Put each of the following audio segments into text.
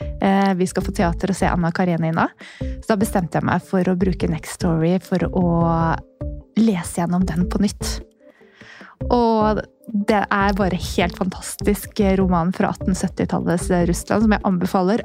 Eh, vi skal på teater og se Anna Karenina. Så da bestemte jeg meg for å bruke Next Story for å lese gjennom den på nytt. Og det er bare helt fantastisk roman fra 1870-tallets Russland som jeg anbefaler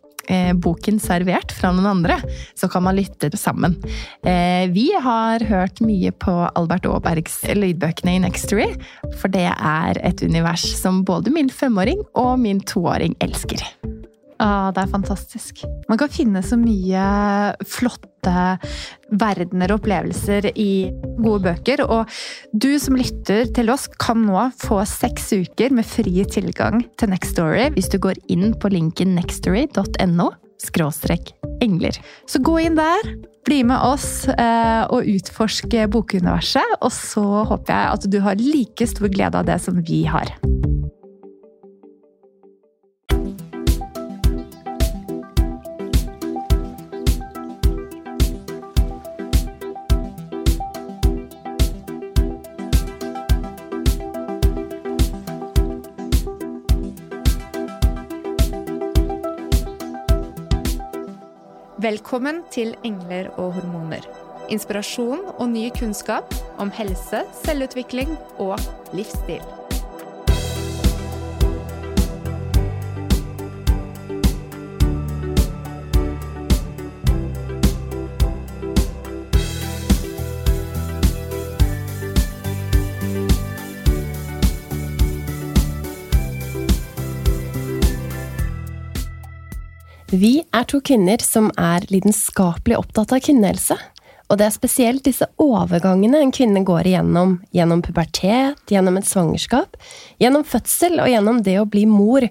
Eh, boken servert från den andra så kan man lytte sammen. Eh, vi har hört mycket på Albert Aabergs ljudböcker i Nextory, för det är ett univers som både min femåring och min tvååring älskar. Ah, det er fantastisk. Man kan finne så mye flotte verdener og opplevelser i gode bøker. Og du som lytter til oss, kan nå få seks uker med fri tilgang til Nextory om hvis du går inn på linken nextory.no-engler. Så gå inn der. Bli med oss och og utforske bokuniverset, og så håper jeg at du har like stor glede av det som vi har. Välkommen till Änglar och hormoner. Inspiration och ny kunskap om hälsa, självutveckling och livsstil. Vi er to kvinner som er lidenskapelig opptatt av kvinnehelse. Og det er spesielt disse overgangene en kvinne går igjennom. Gjennom pubertet, gjennom et svangerskap, gjennom fødsel og gjennom det å bli mor.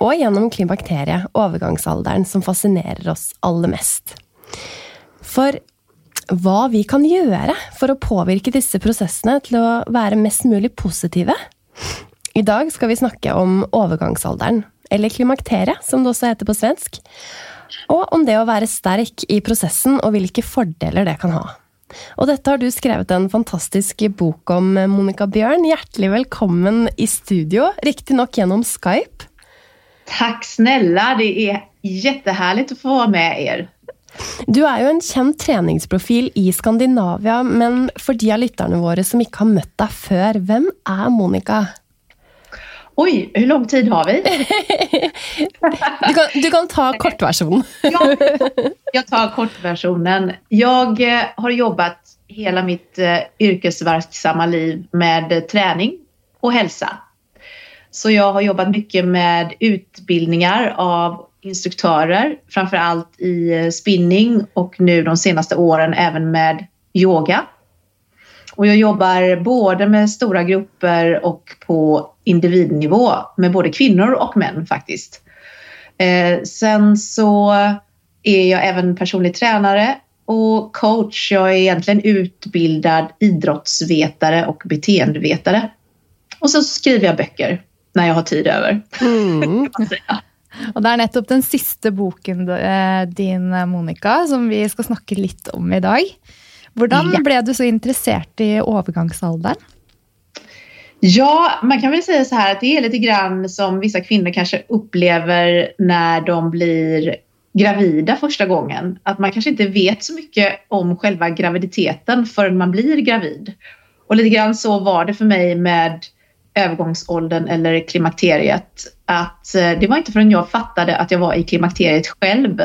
Og gjennom klimakteriet, overgangsalderen, som fascinerer oss aller mest. For hva vi kan gjøre for å påvirke disse prosessene til å være mest mulig positive? I dag skal vi snakke om overgangsalderen eller klimakteriet, som det også heter på svensk. Og om det å være sterk i prosessen, og hvilke fordeler det kan ha. Og dette har du skrevet en fantastisk bok om, Monica Bjørn. Hjertelig velkommen i studio, riktignok gjennom Skype. Takk snälla, det er jättehärligt å få være med er. Du er jo en kjent treningsprofil i Skandinavia, men for de av lytterne våre som ikke har møtt deg før, hvem er Monica? Oj, hur lång tid har vi? du, kan, du kan ta kortversionen. ja, jag tar kortversionen. Jag eh, har jobbat hela mitt eh, yrkesverksamma liv med träning och hälsa. Så jag har jobbat mycket med utbildningar av instruktörer, framför allt i eh, spinning och nu de senaste åren även med yoga. Och jag jobbar både med stora grupper och på individnivå med både kvinnor och män faktiskt. Eh, sen så är jag även personlig tränare och coach. Jag är egentligen utbildad idrottsvetare och beteendevetare. Och så skriver jag böcker när jag har tid över. Mm. Og det er nettopp den siste boken eh, din, Monica, som vi skal snakke litt om i dag. Hvordan ble du så interessert i overgangsalderen? Ja, man kan väl säga så här att det är lite grann som vissa kvinnor kanske upplever när de blir gravida första gången. Att man kanske inte vet så mycket om själva graviditeten förrän man blir gravid. Och lite grann så var det för mig med övergångsåldern eller klimakteriet. Att eh, det var inte förrän jag fattade att jag var i klimakteriet själv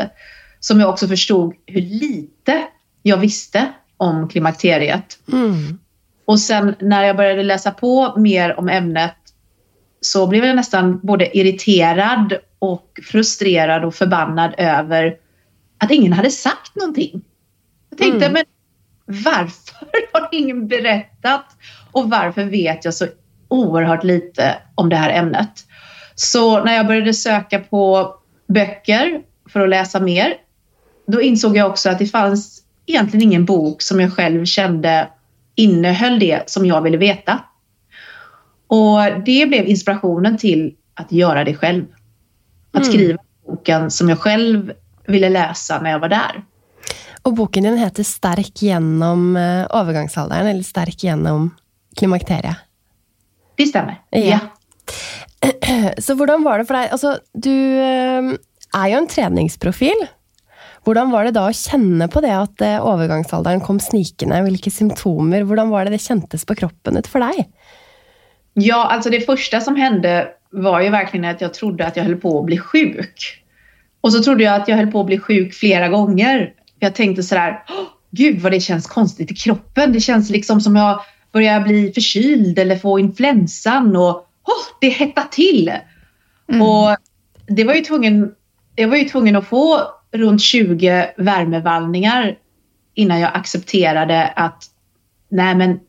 som jag också förstod hur lite jag visste om klimakteriet. Mm. Och sen när jag började läsa på mer om ämnet så blev jag nästan både irriterad och frustrerad och förbannad över att ingen hade sagt någonting. Jag tänkte, mm. men varför har ingen berättat? Och varför vet jag så oerhört lite om det här ämnet? Så när jag började söka på böcker för att läsa mer, då insåg jag också att det fanns egentligen ingen bok som jag själv kände innehöll det som jag ville veta. Och det blev inspirationen till att göra det själv. Att mm. skriva boken som jag själv ville läsa när jag var där. Och boken din heter Stark genom eh, övergångsåldern, eller Stark genom klimakteriet? Det stämmer, ja. ja. Så hur var det för dig? Alltså, du är eh, ju en träningsprofil. Hur var det då att känna på det att eh, övergångsåldern kom snikande? Vilka symptom? Hur var det det kändes på kroppen för dig? Ja, alltså det första som hände var ju verkligen att jag trodde att jag höll på att bli sjuk. Och så trodde jag att jag höll på att bli sjuk flera gånger. Jag tänkte sådär, gud vad det känns konstigt i kroppen. Det känns liksom som jag börjar bli förkyld eller få influensan och oh, det hettar till. Mm. Och det var ju tvungen, jag var ju tvungen att få runt 20 värmevallningar innan jag accepterade att nej men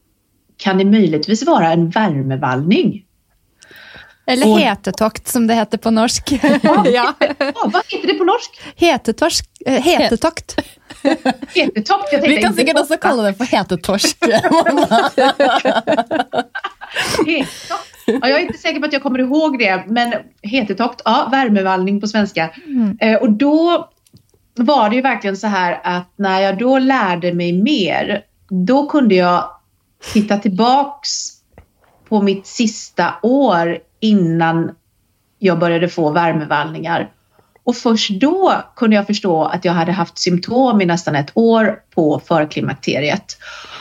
kan det möjligtvis vara en värmevallning? Eller och, hetetokt som det heter på norsk. Ja, ja. vad heter det på norsk? Hetetorsk, hetetokt. hetetokt? Jag Vi kan säkert också kalla det för hetetorsk. Ja, jag är inte säker på att jag kommer ihåg det, men hetetokt, ja, värmevallning på svenska. Mm. Eh, och då var det ju verkligen så här att när jag då lärde mig mer, då kunde jag titta tillbaks på mitt sista år innan jag började få värmevallningar. Och först då kunde jag förstå att jag hade haft symptom i nästan ett år på förklimakteriet.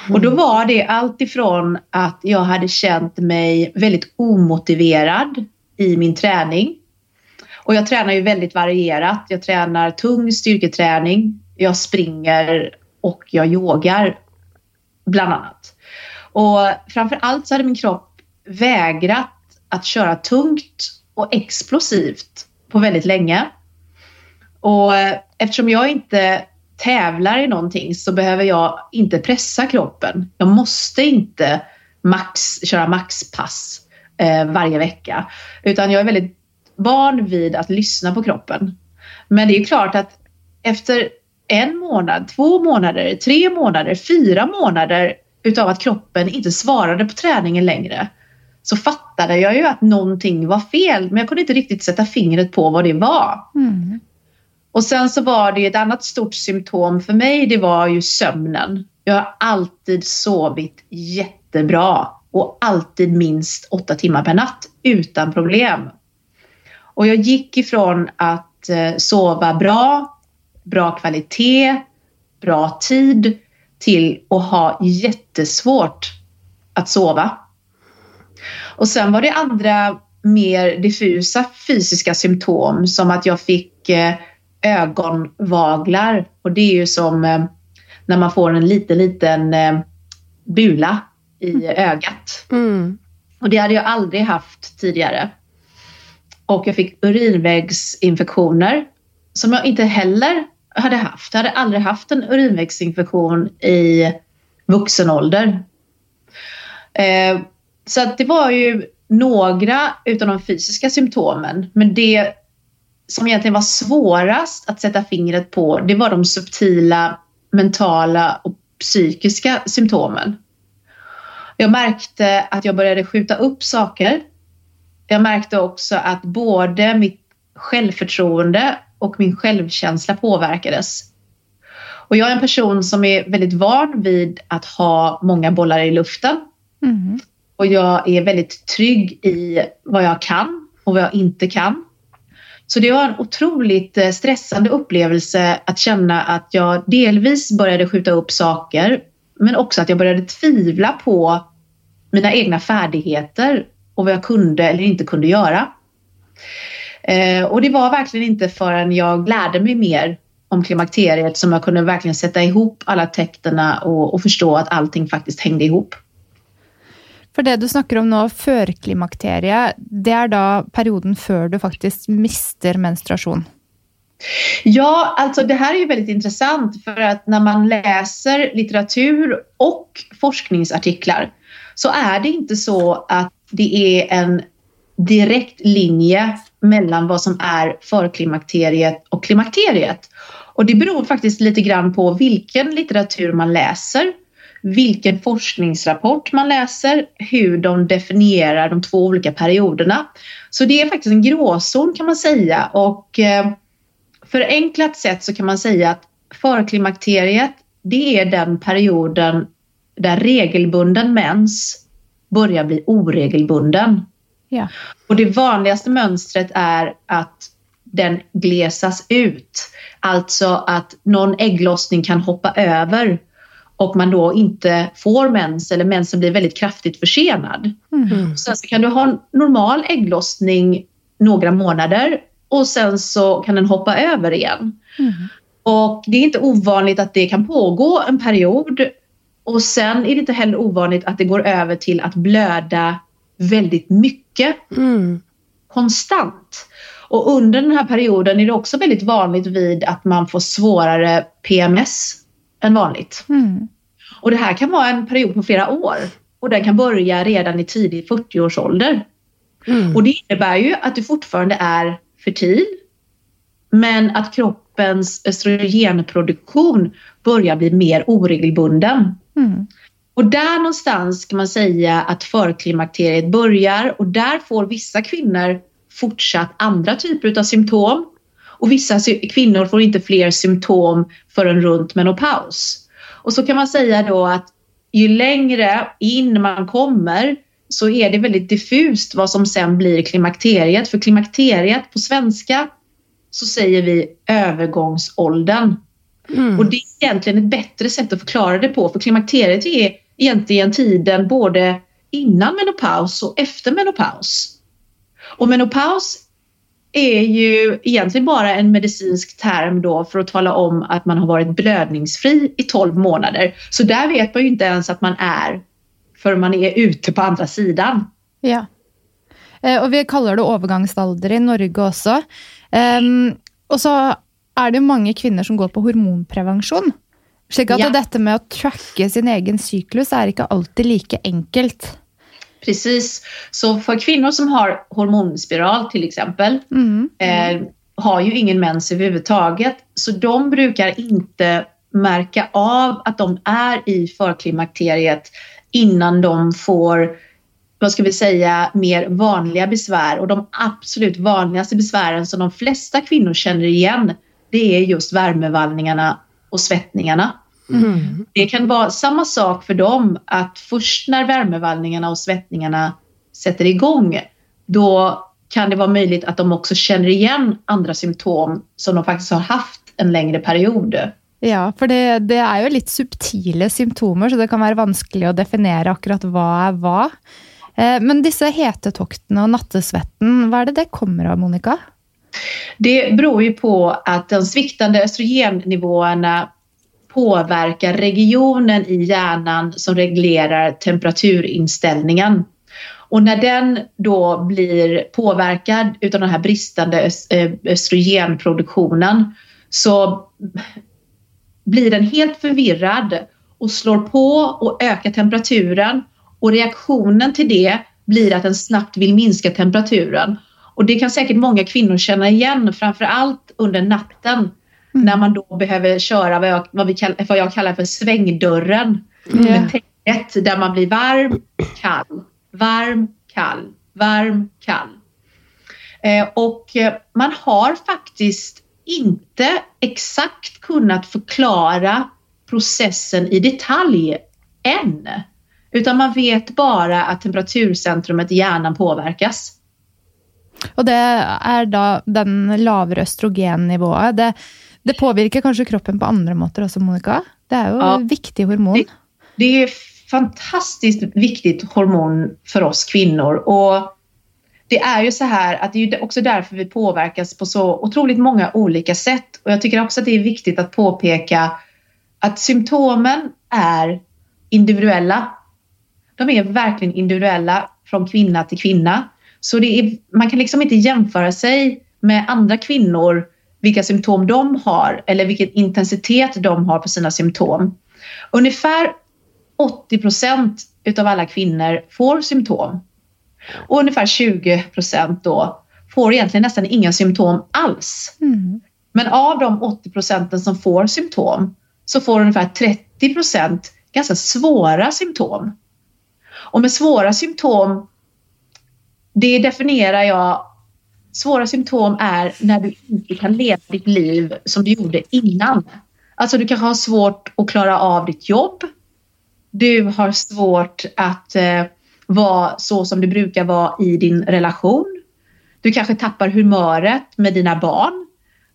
Mm. Och då var det allt ifrån att jag hade känt mig väldigt omotiverad i min träning. Och jag tränar ju väldigt varierat. Jag tränar tung styrketräning, jag springer och jag yogar bland annat. Och framför allt så hade min kropp vägrat att köra tungt och explosivt på väldigt länge. Och eftersom jag inte tävlar i någonting så behöver jag inte pressa kroppen. Jag måste inte max, köra maxpass eh, varje vecka. Utan jag är väldigt van vid att lyssna på kroppen. Men det är klart att efter en månad, två månader, tre månader, fyra månader utav att kroppen inte svarade på träningen längre så fattade jag ju att någonting var fel men jag kunde inte riktigt sätta fingret på vad det var. Mm. Och sen så var det ett annat stort symptom för mig, det var ju sömnen. Jag har alltid sovit jättebra och alltid minst åtta timmar per natt utan problem. Och jag gick ifrån att eh, sova bra, bra kvalitet, bra tid till att ha jättesvårt att sova. Och sen var det andra mer diffusa fysiska symptom som att jag fick eh, ögonvaglar och det är ju som eh, när man får en liten, liten bula i ögat. Mm. Och det hade jag aldrig haft tidigare. Och jag fick urinvägsinfektioner som jag inte heller hade haft. Jag hade aldrig haft en urinvägsinfektion i vuxen ålder. Eh, så att det var ju några utav de fysiska symptomen. Men det som egentligen var svårast att sätta fingret på, det var de subtila mentala och psykiska symptomen. Jag märkte att jag började skjuta upp saker jag märkte också att både mitt självförtroende och min självkänsla påverkades. Och jag är en person som är väldigt van vid att ha många bollar i luften. Mm. Och jag är väldigt trygg i vad jag kan och vad jag inte kan. Så det var en otroligt eh, stressande upplevelse att känna att jag delvis började skjuta upp saker men också att jag började tvivla på mina egna färdigheter och vad jag kunde eller inte kunde göra. Eh, och det var verkligen inte förrän jag lärde mig mer om klimakteriet som jag kunde verkligen sätta ihop alla tecknen och, och förstå att allting faktiskt hängde ihop. För det du snackar om nu, förklimakteriet, det är då perioden för du faktiskt mister menstruation? Ja, alltså det här är ju väldigt intressant för att när man läser litteratur och forskningsartiklar så är det inte så att det är en direkt linje mellan vad som är förklimakteriet och klimakteriet. Och det beror faktiskt lite grann på vilken litteratur man läser, vilken forskningsrapport man läser, hur de definierar de två olika perioderna. Så det är faktiskt en gråzon kan man säga och eh, förenklat sett så kan man säga att förklimakteriet det är den perioden där regelbunden mens börjar bli oregelbunden. Ja. Och det vanligaste mönstret är att den glesas ut. Alltså att någon ägglossning kan hoppa över och man då inte får mens eller mensen blir väldigt kraftigt försenad. Mm. Sen så kan du ha en normal ägglossning några månader och sen så kan den hoppa över igen. Mm. Och det är inte ovanligt att det kan pågå en period och sen är det inte heller ovanligt att det går över till att blöda väldigt mycket. Mm. Konstant. Och under den här perioden är det också väldigt vanligt vid att man får svårare PMS än vanligt. Mm. Och det här kan vara en period på flera år och den kan börja redan i tidig 40-årsålder. Mm. Och det innebär ju att du fortfarande är fertil men att kroppens östrogenproduktion börjar bli mer oregelbunden. Mm. Och där någonstans kan man säga att förklimakteriet börjar och där får vissa kvinnor fortsatt andra typer av symptom och vissa kvinnor får inte fler symptom förrän runt menopaus. Och så kan man säga då att ju längre in man kommer så är det väldigt diffust vad som sen blir klimakteriet. För klimakteriet på svenska så säger vi övergångsåldern. Mm. Och det är egentligen ett bättre sätt att förklara det på för klimakteriet är egentligen tiden både innan menopaus och efter menopaus. Och menopaus är ju egentligen bara en medicinsk term då för att tala om att man har varit blödningsfri i 12 månader. Så där vet man ju inte ens att man är förrän man är ute på andra sidan. Ja. Eh, och vi kallar det övergångsålder i Norge också. Um, och så är det många kvinnor som går på hormonprevention. Så att ja. detta med att tracka sin egen cyklus är inte alltid lika enkelt. Precis. Så för kvinnor som har hormonspiral till exempel mm. eh, har ju ingen mens överhuvudtaget. Så de brukar inte märka av att de är i förklimakteriet innan de får vad ska vi säga, mer vanliga besvär. Och de absolut vanligaste besvären som de flesta kvinnor känner igen, det är just värmevallningarna och svettningarna. Mm. Det kan vara samma sak för dem att först när värmevallningarna och svettningarna sätter igång, då kan det vara möjligt att de också känner igen andra symptom som de faktiskt har haft en längre period. Ja, för det, det är ju lite subtila symptomer, så det kan vara vanskligt att definiera akkurat vad är vad. Eh, men dessa hetetoktene och nattesvetten, vad är det det kommer av, Monica? Det beror ju på att de sviktande östrogennivåerna påverkar regionen i hjärnan som reglerar temperaturinställningen. Och när den då blir påverkad utav den här bristande eh, östrogenproduktionen så blir den helt förvirrad och slår på och ökar temperaturen och reaktionen till det blir att den snabbt vill minska temperaturen. Och det kan säkert många kvinnor känna igen, framför allt under natten mm. när man då behöver köra vad jag, vad vi kall, vad jag kallar för svängdörren. Mm. Med täcket där man blir varm, kall, varm, kall, varm, kall. Eh, och eh, man har faktiskt inte exakt kunnat förklara processen i detalj än. Utan man vet bara att temperaturcentrumet i hjärnan påverkas. Och det är då den lavere östrogennivået. Det, det påverkar kanske kroppen på andra måter också, Monica? Det är ju ja. ett viktigt hormon. Det, det är fantastiskt viktigt hormon för oss kvinnor. Och det är ju så här att det är också därför vi påverkas på så otroligt många olika sätt. Och jag tycker också att det är viktigt att påpeka att symptomen är individuella. De är verkligen individuella från kvinna till kvinna. Så det är, man kan liksom inte jämföra sig med andra kvinnor, vilka symptom de har eller vilken intensitet de har på sina symptom. Ungefär 80 procent utav alla kvinnor får symptom. Och ungefär 20 procent då får egentligen nästan inga symptom alls. Mm. Men av de 80 procenten som får symptom så får ungefär 30 procent ganska svåra symptom. Och med svåra symptom, det definierar jag Svåra symptom är när du inte kan leva ditt liv som du gjorde innan. Alltså du kanske har svårt att klara av ditt jobb. Du har svårt att eh, vara så som du brukar vara i din relation. Du kanske tappar humöret med dina barn.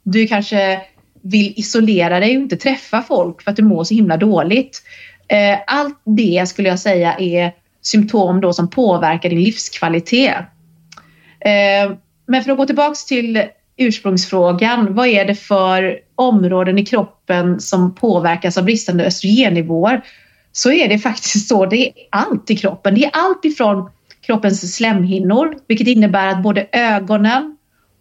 Du kanske vill isolera dig och inte träffa folk för att du mår så himla dåligt. Eh, allt det skulle jag säga är symptom då som påverkar din livskvalitet. Eh, men för att gå tillbaks till ursprungsfrågan, vad är det för områden i kroppen som påverkas av bristande östrogennivåer? Så är det faktiskt så, det är allt i kroppen. Det är allt ifrån kroppens slemhinnor, vilket innebär att både ögonen,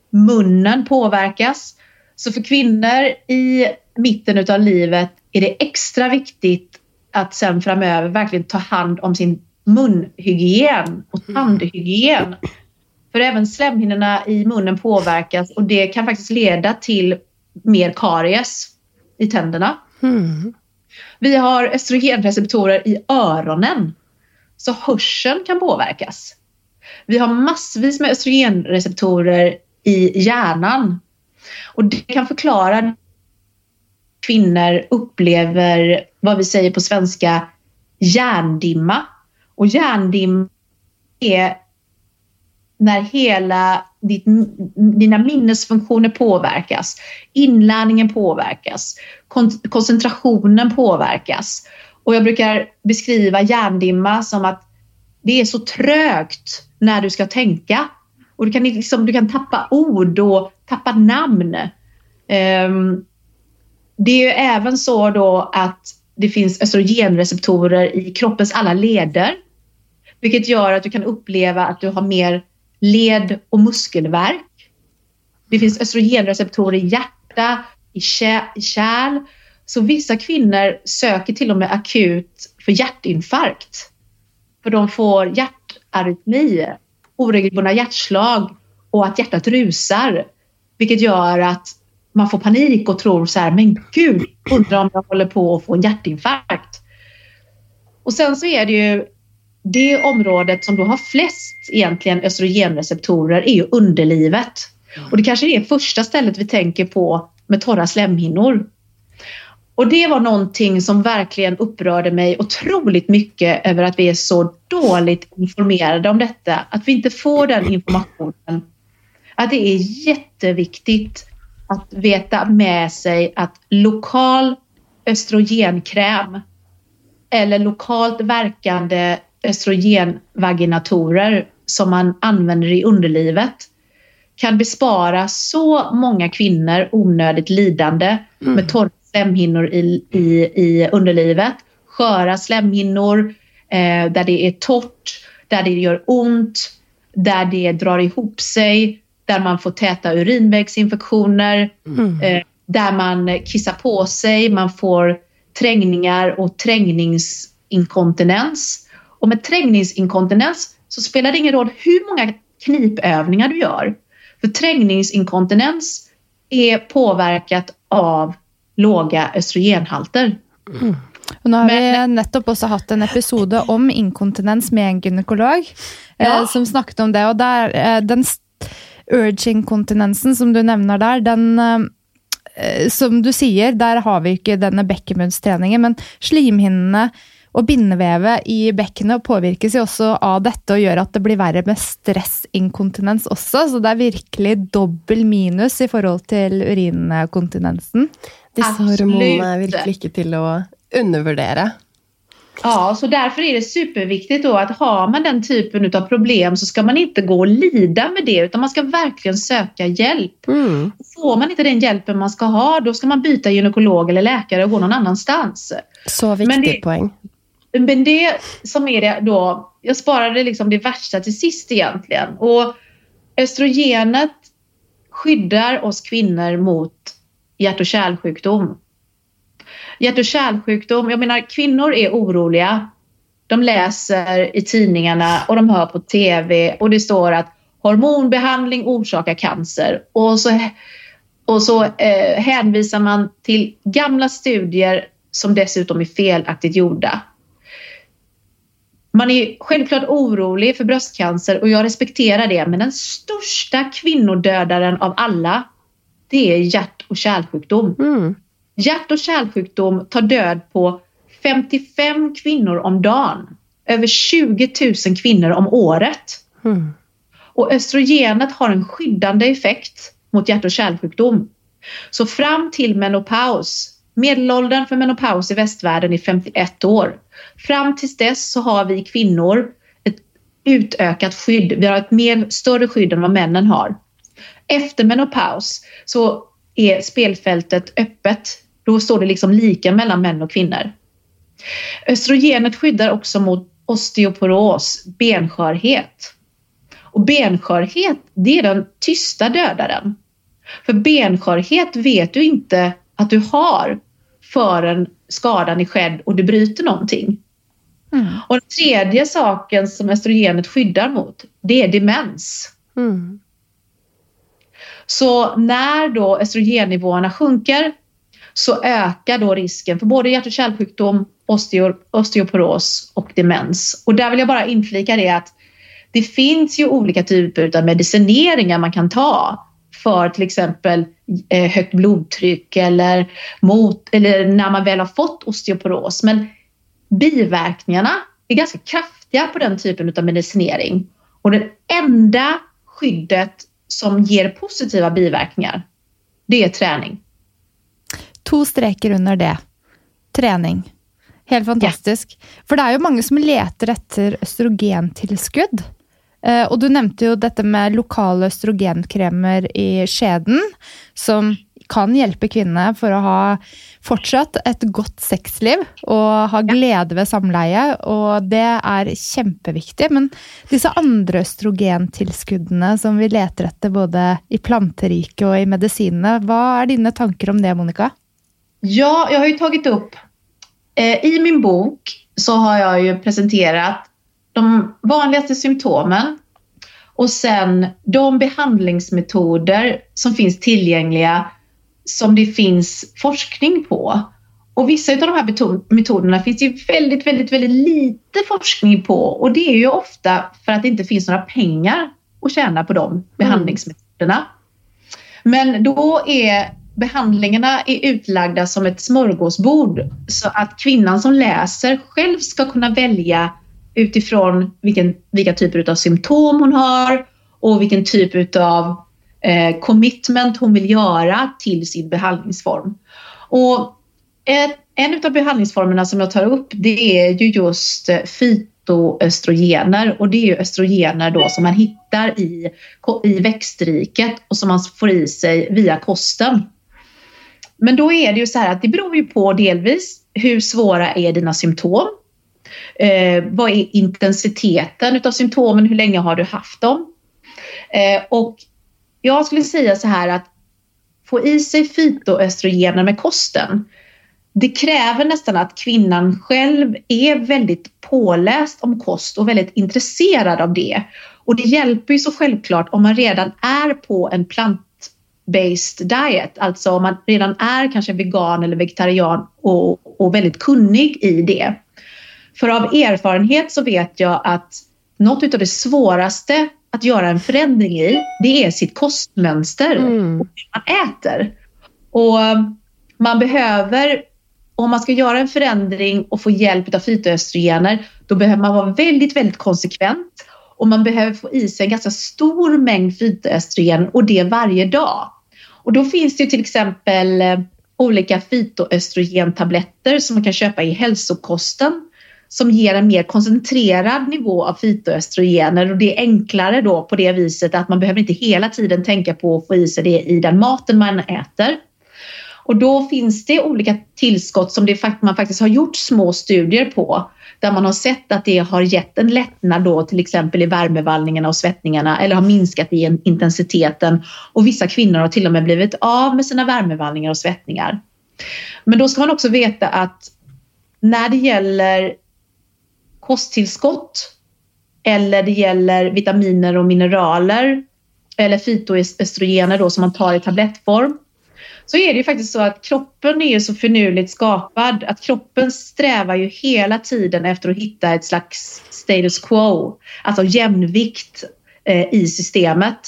munnen påverkas. Så för kvinnor i mitten av livet är det extra viktigt att sen framöver verkligen ta hand om sin munhygien och tandhygien. För även slemhinnorna i munnen påverkas och det kan faktiskt leda till mer karies i tänderna. Mm. Vi har östrogenreceptorer i öronen. Så hörseln kan påverkas. Vi har massvis med östrogenreceptorer i hjärnan. Och det kan förklara kvinnor upplever vad vi säger på svenska hjärndimma. Och hjärndimma är när hela ditt, dina minnesfunktioner påverkas, inlärningen påverkas, kon, koncentrationen påverkas. Och jag brukar beskriva hjärndimma som att det är så trögt när du ska tänka. Och du kan, liksom, du kan tappa ord och tappa namn. Um, det är ju även så då att det finns östrogenreceptorer i kroppens alla leder. Vilket gör att du kan uppleva att du har mer led och muskelvärk. Det finns östrogenreceptorer i hjärta, i, kärl. Så vissa kvinnor söker till och med akut för hjärtinfarkt. För de får hjärtarytmi, oregelbundna hjärtslag och att hjärtat rusar. Vilket gör att man får panik och tror så här, men gud, undrar om jag håller på att få en hjärtinfarkt. Och sen så är det ju det området som då har flest egentligen östrogenreceptorer är ju underlivet. Och det kanske är första stället vi tänker på med torra slemhinnor. Och det var någonting som verkligen upprörde mig otroligt mycket över att vi är så dåligt informerade om detta. Att vi inte får den informationen. Att det är jätteviktigt att veta med sig att lokal östrogenkräm eller lokalt verkande östrogenvaginatorer som man använder i underlivet kan bespara så många kvinnor onödigt lidande mm. med torra slemhinnor i, i, i underlivet. Sköra slemhinnor eh, där det är torrt, där det gör ont, där det drar ihop sig, där man får täta urinvägsinfektioner, mm. eh, där man kissar på sig, man får trängningar och trängningsinkontinens. Och med trängningsinkontinens så spelar det ingen roll hur många knipövningar du gör. För trängningsinkontinens är påverkat av låga östrogenhalter. Mm. Och nu har Men, vi nettopp också haft en episod om inkontinens med en gynekolog eh, ja. eh, som snakket om det. Och där, eh, den urge-inkontinensen som du nämner där, den eh, eh, som du säger, där har vi inte denna bäckenbunnsträningen, men slimhinnene Og bindevevet i bekkenet påvirkes jo også av dette og gjør at det blir verre med stressinkontinens også. Så det er virkelig dobbel minus i forhold til urinkontinensen. Disse hormonene er virkelig ikke til å undervurdere. Ja, så därför är det superviktigt då att har man den typen av problem så ska man inte gå och lida med det utan man ska verkligen söka hjälp. Mm. Får man inte den hjälpen man ska ha då ska man byta gynekolog eller läkare och gå någon annanstans. Så viktig det- poeng. Men det som är det då, jag sparade liksom det värsta till sist egentligen. Och östrogenet skyddar oss kvinnor mot hjärt och kärlsjukdom. Hjärt och kärlsjukdom, jag menar kvinnor är oroliga. De läser i tidningarna och de hör på TV och det står att hormonbehandling orsakar cancer. Och så, och så eh, hänvisar man till gamla studier som dessutom är felaktigt gjorda. Man är självklart orolig för bröstcancer och jag respekterar det men den största kvinnodödaren av alla det är hjärt och kärlsjukdom. Mm. Hjärt och kärlsjukdom tar död på 55 kvinnor om dagen. Över 20 000 kvinnor om året. Mm. Och östrogenet har en skyddande effekt mot hjärt och kärlsjukdom. Så fram till menopaus, medelåldern för menopaus i västvärlden är 51 år. Fram tills dess så har vi kvinnor ett utökat skydd. Vi har ett mer, större skydd än vad männen har. Efter menopaus så är spelfältet öppet. Då står det liksom lika mellan män och kvinnor. Östrogenet skyddar också mot osteoporos, benskörhet. Och benskörhet, det är den tysta dödaren. För benskörhet vet du inte att du har förrän skadan är skedd och du bryter någonting. Mm. Och den tredje saken som östrogenet skyddar mot, det är demens. Mm. Så när då östrogennivåerna sjunker så ökar då risken för både hjärt och kärlsjukdom, osteo, osteoporos och demens. Och där vill jag bara inflika det att det finns ju olika typer av medicineringar man kan ta för till exempel eh, högt blodtryck eller, mot, eller när man väl har fått osteoporos. Men biverkningarna är ganska kraftiga på den typen av medicinering. Och det enda skyddet som ger positiva biverkningar, det är träning. To streker under det. Trening. Helt fantastisk. For det er jo mange som leter etter østrogentilskudd. Eh, og du nevnte jo dette med lokale østrogenkremer i skjeden, som kan hjelpe kvinnene for å ha fortsatt et godt sexliv og ha glede ved samleie, og det er kjempeviktig. Men disse andre østrogentilskuddene som vi leter etter både i planteriket og i medisinene, hva er dine tanker om det, Monica? Ja, jag har ju tagit upp, eh, i min bok så har jag ju presenterat de vanligaste symptomen och sen de behandlingsmetoder som finns tillgängliga som det finns forskning på. Och vissa av de här metoderna finns det ju väldigt, väldigt, väldigt lite forskning på och det är ju ofta för att det inte finns några pengar att tjäna på de behandlingsmetoderna. Men då är behandlingarna är utlagda som ett smörgåsbord så att kvinnan som läser själv ska kunna välja utifrån vilken, vilka typer av symptom hon har och vilken typ av eh, commitment hon vill göra till sin behandlingsform. Och ett, en av behandlingsformerna som jag tar upp det är ju just eh, fytoöstrogener och det är ju östrogener då som man hittar i, i växtriket och som man får i sig via kosten. Men då är det ju så här att det beror ju på delvis hur svåra är dina symptom? Eh, vad är intensiteten utav symptomen? Hur länge har du haft dem? Eh, och jag skulle säga så här att få i sig fytoöstrogener med kosten det kräver nästan att kvinnan själv är väldigt påläst om kost och väldigt intresserad av det. Och det hjälper ju så självklart om man redan är på en plant-based diet, alltså om man redan är kanske vegan eller vegetarian och, och väldigt kunnig i det. För av erfarenhet så vet jag att något av det svåraste att göra en förändring i, det är sitt kostmönster Mm. och hur man äter. Och man behöver om man ska göra en förändring och få hjälp av fytoöstrogener, då behöver man vara väldigt, väldigt konsekvent och man behöver få i sig en ganska stor mängd fytoöstrogen och det varje dag. Och då finns det till exempel eh, olika fytoöstrogentabletter som man kan köpa i hälsokosten som ger en mer koncentrerad nivå av fitoöstrogener och det är enklare då på det viset att man behöver inte hela tiden tänka på att få i sig det i den maten man äter. Och då finns det olika tillskott som det man faktiskt har gjort små studier på där man har sett att det har gett en lättnad då till exempel i värmevallningarna och svettningarna eller har minskat i intensiteten och vissa kvinnor har till och med blivit av med sina värmevallningar och svettningar. Men då ska man också veta att när det gäller kosttillskott eller det gäller vitaminer och mineraler eller fytoestrogener då som man tar i tablettform så är det ju faktiskt så att kroppen är ju så finurligt skapad att kroppen strävar ju hela tiden efter att hitta ett slags status quo, alltså jämvikt eh, i systemet.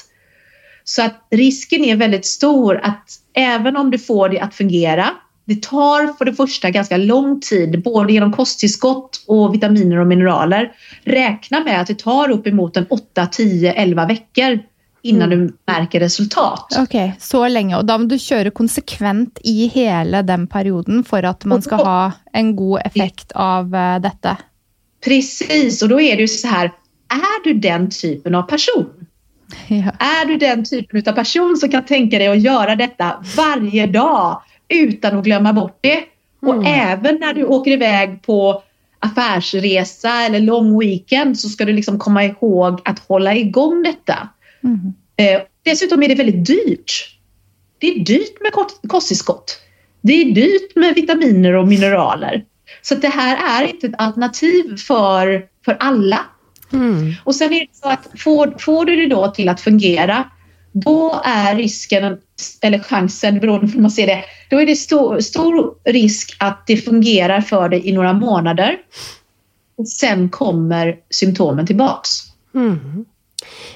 Så att risken är väldigt stor att även om du får det att fungera, det tar för det första ganska lång tid, både genom kosttillskott och vitaminer och mineraler. Räkna med att det tar uppemot en 8, 10, 11 veckor innan mm. du märker resultat. Okej, okay, så länge. Och då måste du köra konsekvent i hela den perioden för att man ska ha en god effekt av uh, detta. Precis, och då är det ju så här, är du den typen av person? Ja. Är du den typen av person som kan tänka dig att göra detta varje dag utan att glömma bort det? Mm. Och även när du åker iväg på affärsresa eller lång weekend så ska du liksom komma ihåg att hålla igång detta. Mm. Eh, dessutom är det väldigt dyrt. Det är dyrt med kosttillskott. Det är dyrt med vitaminer och mineraler. Så det här är inte ett alternativ för, för alla. Mm. Och sen är det så att får, får du det då till att fungera, då är risken, eller chansen beroende på hur man ser det, då är det stor, stor risk att det fungerar för dig i några månader. Och sen kommer symptomen tillbaks. Mm.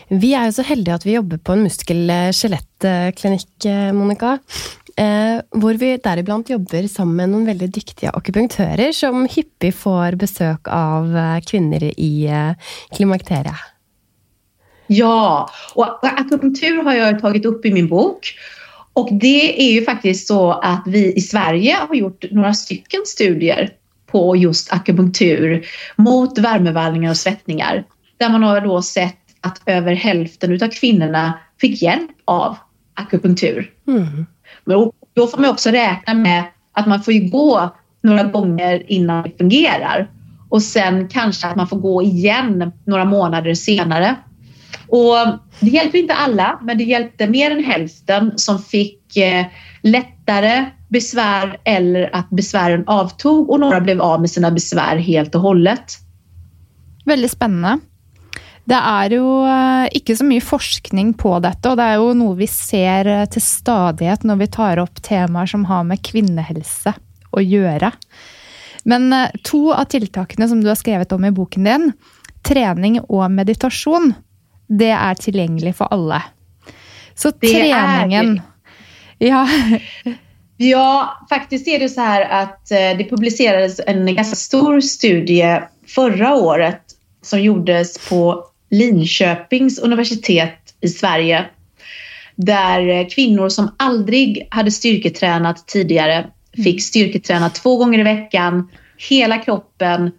Vi er jo så heldige at vi jobber på en muskel-skjelettklinikk, Monica. Eh, hvor vi deriblant jobber sammen med noen veldig dyktige akupunktører som hyppig får besøk av eh, kvinner i eh, klimakteriet. Ja, och akupunktur har jag tagit upp i min bok. Och det är ju faktiskt så att vi i Sverige har gjort några stycken studier på just akupunktur mot värmevallningar och svettningar. Där man har då sett att över hälften av kvinnorna fick hjälp av akupunktur. Mm. Men då får man också räkna med att man får gå några gånger innan det fungerar. Och sen kanske att man får gå igen några månader senare. Och det hjälper inte alla, men det hjälpte mer än hälften som fick eh, lättare besvär eller att besvären avtog och några blev av med sina besvär helt och hållet. Väldigt spännande. Det är ju eh, inte så mycket forskning på detta och det är ju något vi ser eh, till stadighet när vi tar upp teman som har med kvinnohälsa att göra. Men eh, två av tiltakene som du har skrivit om i boken din, träning och meditation det er tilgjengelig for alle. Så treningen Ja. Ja, faktiskt är det så här att det publicerades en ganska stor studie förra året som gjordes på Linköpings universitet i Sverige. Där kvinnor som aldrig hade styrketränat tidigare fick styrketräna två gånger i veckan, hela kroppen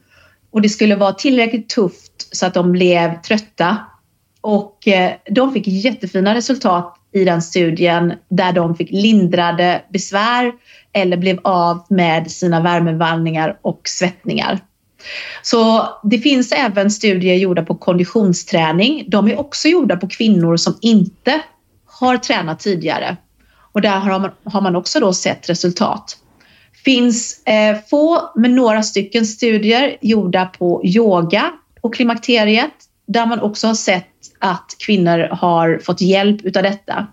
och det skulle vara tillräckligt tufft så att de blev trötta. Och eh, de fick jättefina resultat i den studien där de fick lindrade besvär eller blev av med sina värmevallningar och svettningar. Så det finns även studier gjorda på konditionsträning. De är också gjorda på kvinnor som inte har tränat tidigare. Och där har man, har man också då sett resultat. finns eh, få, men några stycken studier gjorda på yoga och klimakteriet där man också har sett att kvinnor har fått hjälp utav detta.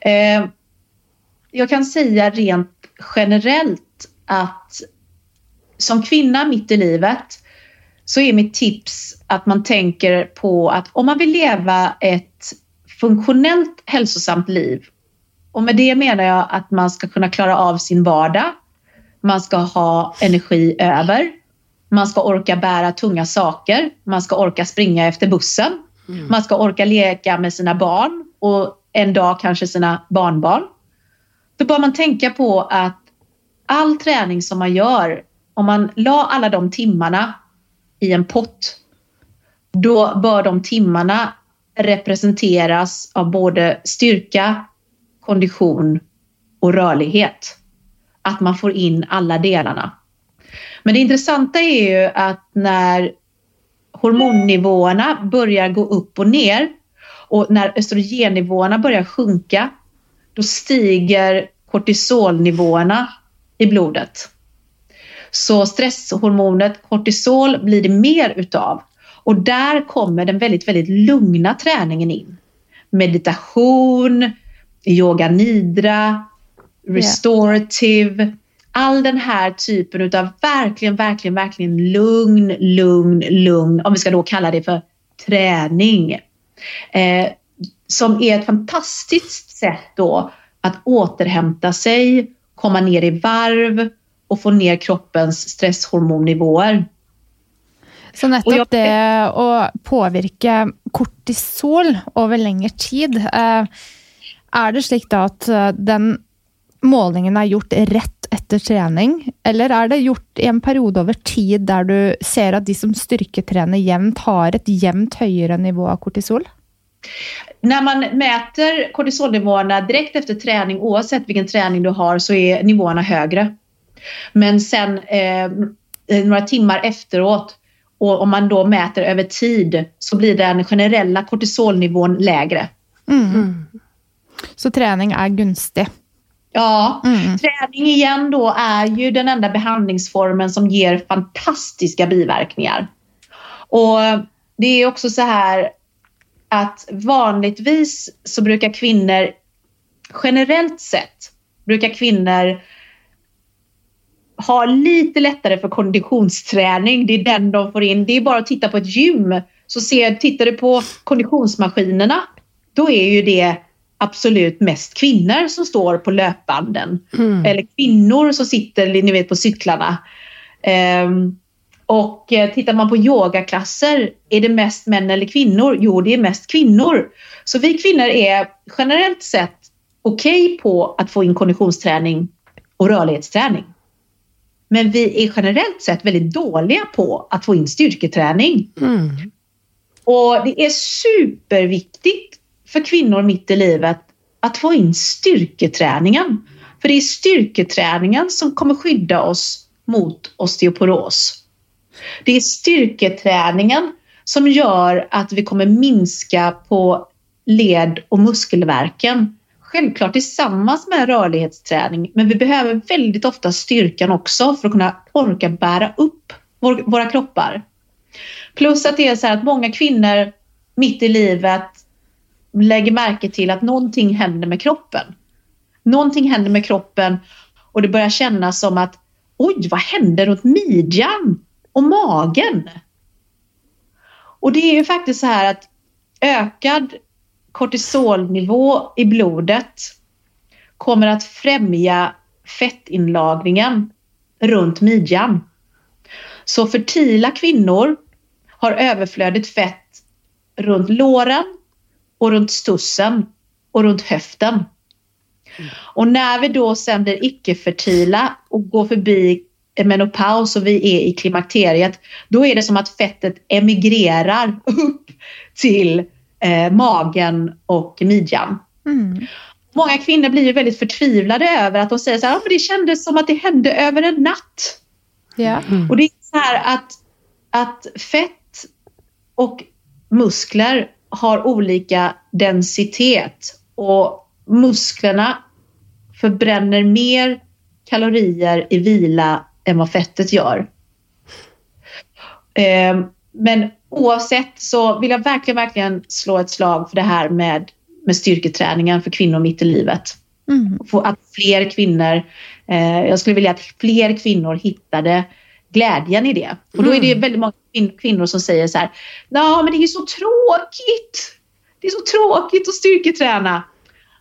Eh, jag kan säga rent generellt att som kvinna mitt i livet så är mitt tips att man tänker på att om man vill leva ett funktionellt hälsosamt liv och med det menar jag att man ska kunna klara av sin vardag. man ska ha energi över. Man ska orka bära tunga saker. Man ska orka springa efter bussen. Mm. Man ska orka leka med sina barn och en dag kanske sina barnbarn. Då bör man tänka på att all träning som man gör, om man la alla de timmarna i en pott, då bör de timmarna representeras av både styrka, kondition och rörlighet. Att man får in alla delarna. Men det intressanta är ju att när hormonnivåerna börjar gå upp och ner och när östrogennivåerna börjar sjunka, då stiger kortisolnivåerna i blodet. Så stresshormonet kortisol blir det mer utav. Och där kommer den väldigt, väldigt lugna träningen in. Meditation, yoga nidra, restorative, all den här typen utav verkligen, verkligen, verkligen lugn, lugn, lugn, om vi ska då kalla det för träning. Eh, som är ett fantastiskt sätt då att återhämta sig, komma ner i varv och få ner kroppens stresshormonnivåer. Så nettopp jag... det å påvirke kortisol over lengre tid, eh, er det slik da at eh, den målingen er gjort rett etter trening, eller er det gjort i en periode over tid der du ser at de som styrketrener jevnt, har et jevnt høyere nivå av kortisol? När man mäter kortisolnivåerna direkt efter träning, oavsett vilken träning du har, så är nivåerna högre. Men sen eh, några timmar efteråt och om man då mäter över tid så blir den generella kortisolnivån lägre. Mm. Mm. Så träning är gunstig? Ja, mm. träning igen då är ju den enda behandlingsformen som ger fantastiska biverkningar. Och det är också så här att vanligtvis så brukar kvinnor, generellt sett, brukar kvinnor ha lite lättare för konditionsträning. Det är den de får in. Det är bara att titta på ett gym. Så ser, tittar du på konditionsmaskinerna, då är ju det absolut mest kvinnor som står på löpbanden. Mm. Eller kvinnor som sitter ni vet, på cyklarna. Um, och eh, tittar man på yogaklasser, är det mest män eller kvinnor? Jo, det är mest kvinnor. Så vi kvinnor är generellt sett okej okay på att få in konditionsträning och rörlighetsträning. Men vi är generellt sett väldigt dåliga på att få in styrketräning. Mm. Och det är superviktigt för kvinnor mitt i livet att få in styrketräningen. För det är styrketräningen som kommer skydda oss mot osteoporos. Det är styrketräningen som gör att vi kommer minska på led och muskelverken. Självklart tillsammans med rörlighetsträning, men vi behöver väldigt ofta styrkan också för att kunna orka bära upp våra kroppar. Plus att det är så här att många kvinnor mitt i livet lägger märke till att någonting händer med kroppen. Någonting händer med kroppen och det börjar kännas som att oj, vad händer runt midjan och magen? Och det är ju faktiskt så här att ökad kortisolnivå i blodet kommer att främja fettinlagringen runt midjan. Så fertila kvinnor har överflödigt fett runt låren och runt stussen och runt höften. Och när vi då sen blir icke-fertila och går förbi menopaus och vi är i klimakteriet, då är det som att fettet emigrerar upp till eh, magen och midjan. Mm. Många kvinnor blir ju väldigt förtvivlade över att de säger så här, det kändes som att det hände över en natt. Yeah. Mm. Och det är så här att, att fett och muskler har olika densitet och musklerna förbränner mer kalorier i vila än vad fettet gör. Ehm, men oavsett så vill jag verkligen, verkligen slå ett slag för det här med, med styrketräningen för kvinnor mitt i livet. Mm. att fler kvinnor, eh, jag skulle vilja att fler kvinnor hittade glädjen i det. Och då är det mm. väldigt många kvinnor som säger så här, ja men det är så tråkigt. Det är så tråkigt att styrketräna.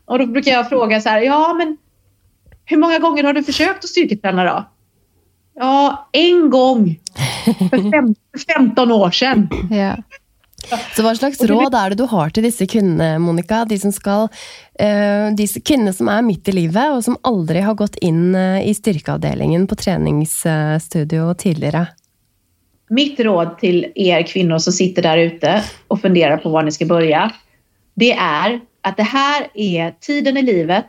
Och då brukar jag fråga så här, ja men hur många gånger har du försökt att styrketräna då? Ja, en gång för, fem, för 15 år sedan. Ja. Så hva slags råd er det du har til disse kvinnene, Monica? De som skal eh, de kvinnene som er midt i livet, og som aldri har gått inn eh, i styrkeavdelingen på treningsstudio tidligere? Mitt råd till er kvinnor som sitter där ute och funderar på var ni ska börja. Det är att det här är tiden i livet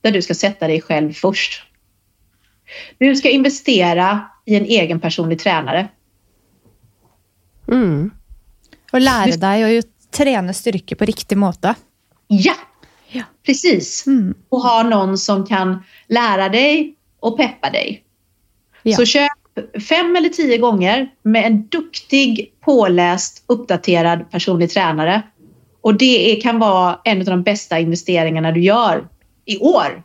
där du ska sätta dig själv först. Du ska investera i en egen personlig tränare. Mm. Og lære deg å trene styrke på riktig måte. Ja, Ja. precis. Mm. Och ha någon som kan lära dig och peppa dig. Ja. Så köp fem eller tio gånger med en duktig, påläst, uppdaterad personlig tränare. Och det kan vara en av de bästa investeringarna du gör i år.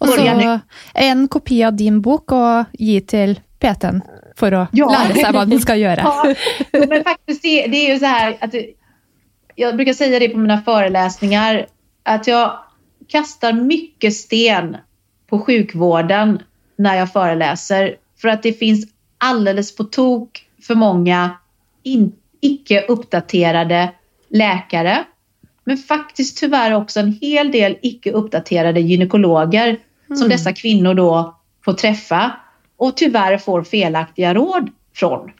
Og så en kopi av din bok og gi til PT-en for å Ja. lære seg hva den skal gjøre. Ja, men faktiskt det, det är ju så här att jag brukar säga det på mina föreläsningar att jag kastar mycket sten på sjukvården när jag föreläser för att det finns alldeles på tok för många in, icke uppdaterade läkare. Men faktiskt tyvärr också en hel del icke uppdaterade gynekologer som dessa kvinnor då får träffa och tyvärr får felaktiga råd från.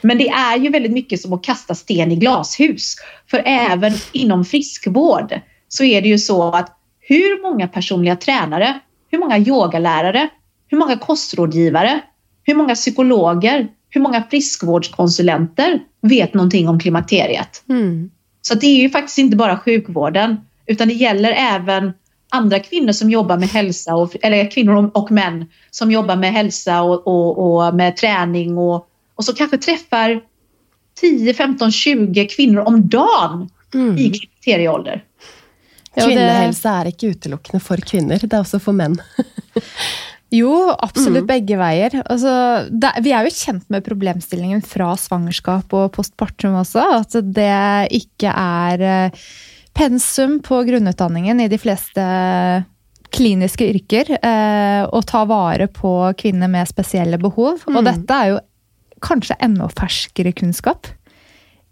Men det är ju väldigt mycket som att kasta sten i glashus. För även inom friskvård så är det ju så att hur många personliga tränare, hur många yogalärare, hur många kostrådgivare, hur många psykologer, hur många friskvårdskonsulenter vet någonting om klimakteriet? Mm. Så det är ju faktiskt inte bara sjukvården utan det gäller även andra kvinnor som jobbar med hälsa, och, eller kvinnor och män som jobbar med hälsa och, och, och med träning och, och så kanske träffar 10, 15, 20 kvinnor om dagen Mm. i klimakterieålder. Ja, det- Kvinnehelse er ikke utelukkende for kvinner, det er også for menn. Jo, absolutt begge veier. Altså, det, vi er jo kjent med problemstillingen fra svangerskap og postpartum også. At det ikke er eh, pensum på grunnutdanningen i de fleste kliniske yrker eh, å ta vare på kvinner med spesielle behov. Og dette er jo kanskje enda ferskere kunnskap.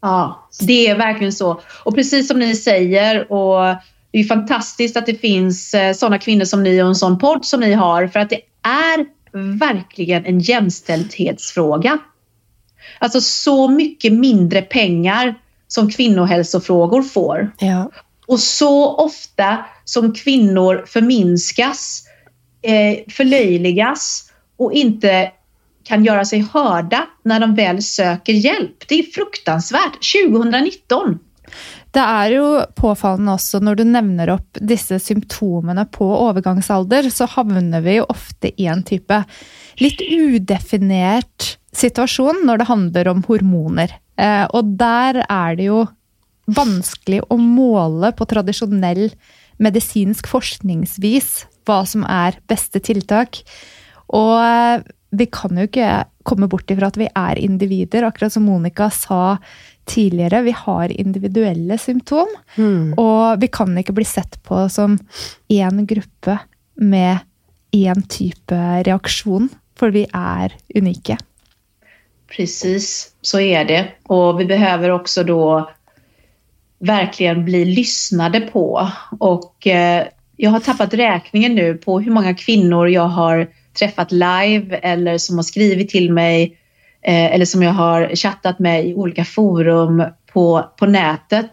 Ja, det är verkligen så. Och precis som ni säger, och det är fantastiskt att det finns eh, sådana kvinnor som ni och en sån podd som ni har, för att det är verkligen en jämställdhetsfråga. Alltså så mycket mindre pengar som kvinnohälsofrågor får. Ja. Och så ofta som kvinnor förminskas, eh, förlöjligas och inte kan göra sig hörda när de väl söker hjälp. Det är fruktansvärt. 2019. Det er jo påfallende også når du nevner opp disse symptomene på overgangsalder, så havner vi jo ofte i en type litt udefinert situasjon når det handler om hormoner. Eh, og der er det jo vanskelig å måle på tradisjonell medisinsk forskningsvis hva som er beste tiltak. Og eh, vi kan jo ikke komme bort ifra at vi er individer, akkurat som Monica sa tidligere. Vi har individuelle symptom, Mm. og vi kan ikke bli sett på som én gruppe med én type reaksjon, for vi er unike. Precis, så är det. Och vi behöver också då verkligen bli lyssnade på. Och eh, jag har tappat räkningen nu på hur många kvinnor jag har träffat live eller som har skrivit till mig eh, eller som jag har chattat med i olika forum på, på nätet.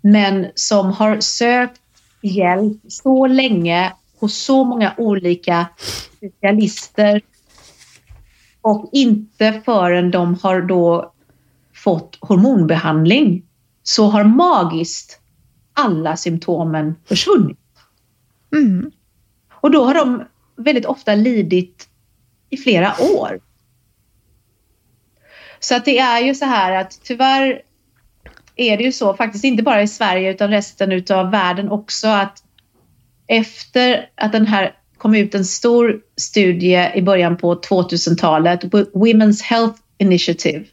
Men som har sökt hjälp så länge hos så många olika specialister och inte förrän de har då fått hormonbehandling så har magiskt alla symptomen försvunnit. Mm. Och då har de väldigt ofta lidit i flera år. Så att det är ju så här att tyvärr är det ju så, faktiskt inte bara i Sverige utan resten utav världen också, att efter att den här kom ut en stor studie i början på 2000-talet, Women's Health Initiative.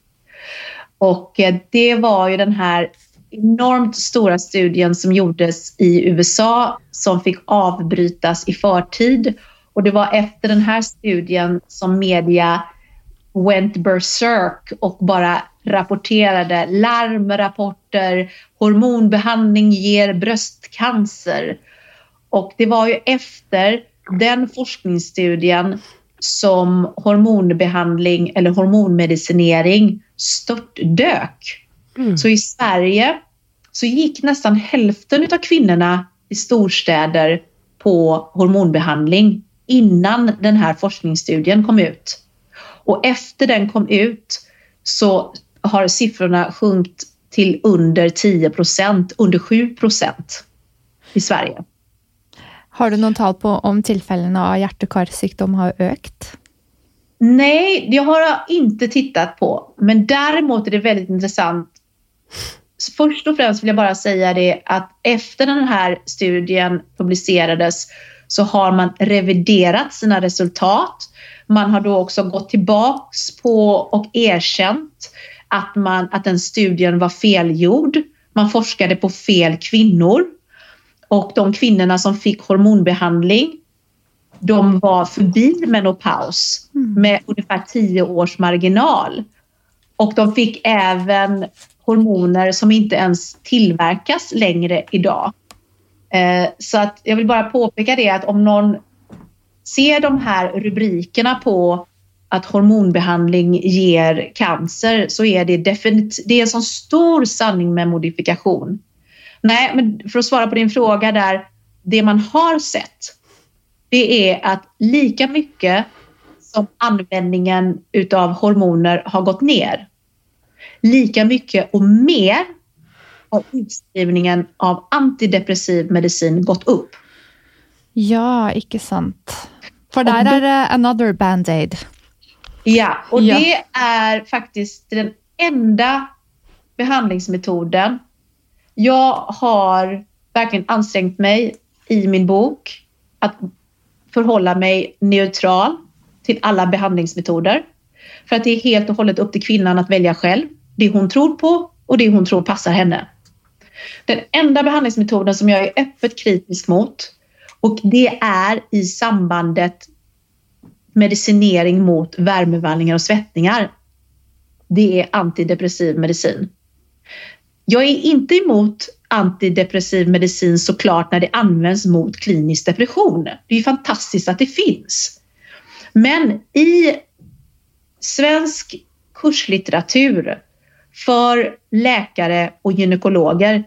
Och eh, det var ju den här enormt stora studien som gjordes i USA som fick avbrytas i förtid Och det var efter den här studien som media went berserk och bara rapporterade larmrapporter, hormonbehandling ger bröstcancer. Och det var ju efter den forskningsstudien som hormonbehandling eller hormonmedicinering störtdök. Mm. Så i Sverige så gick nästan hälften av kvinnorna i storstäder på hormonbehandling innan den här forskningsstudien kom ut. Och efter den kom ut så har siffrorna sjunkit till under 10 procent, under 7 procent i Sverige. Har du någon tal på om tillfällena av hjärt och karsjukdom har ökat? Nej, det har jag inte tittat på. Men däremot är det väldigt intressant. Först och främst vill jag bara säga det att efter den här studien publicerades så har man reviderat sina resultat. Man har då också gått tillbaks på och erkänt att, man, att den studien var felgjord. Man forskade på fel kvinnor och de kvinnorna som fick hormonbehandling de var förbi menopaus mm. med ungefär 10 års marginal. Och de fick även hormoner som inte ens tillverkas längre idag. Eh, så att jag vill bara påpeka det att om någon ser de här rubrikerna på att hormonbehandling ger cancer så är det definitivt, det är en sån stor sanning med modifikation. Nej, men för att svara på din fråga där, det man har sett, det är att lika mycket som användningen utav hormoner har gått ner, lika mycket och mer har utskrivningen av antidepressiv medicin gått upp. Ja, inte sant. För där är det another band-aid. Ja, och ja. det är faktiskt den enda behandlingsmetoden jag har verkligen ansträngt mig i min bok att förhålla mig neutral till alla behandlingsmetoder. För att det är helt och hållet upp till kvinnan att välja själv det hon tror på och det hon tror passar henne. Den enda behandlingsmetoden som jag är öppet kritisk mot och det är i sambandet medicinering mot värmevallningar och svettningar. Det är antidepressiv medicin. Jag är inte emot antidepressiv medicin såklart när det används mot klinisk depression. Det är ju fantastiskt att det finns. Men i svensk kurslitteratur för läkare och gynekologer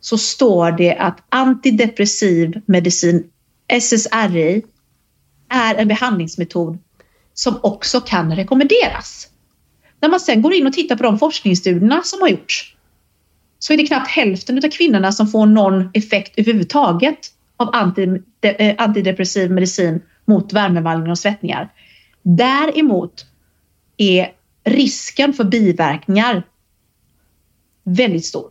så står det att antidepressiv medicin, SSRI, är en behandlingsmetod som också kan rekommenderas. När man sen går in och tittar på de forskningsstudierna som har gjorts så är det knappt hälften av kvinnorna som får någon effekt överhuvudtaget av eh, antidepressiv medicin mot värmevallningar och svettningar. Däremot är risken för biverkningar väldigt stor.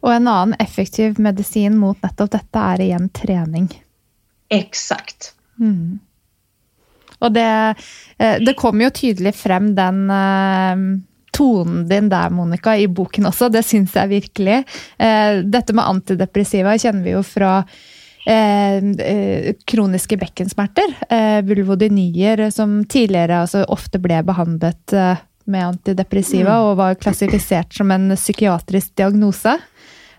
Och en annan effektiv medicin mot nettopp detta är igen träning. Exakt. Mm. Och det, eh, det kommer ju tydligt fram den eh, tonen din där Monica i boken också, det syns jag verkligen. Eh, detta med antidepressiva känner vi ju från eh, kroniska bäckensmärtor, eh, vulvodynier, som tidigare alltså, ofta blev behandlat eh, med antidepressiva mm. och var klassificerat som en psykiatrisk diagnos.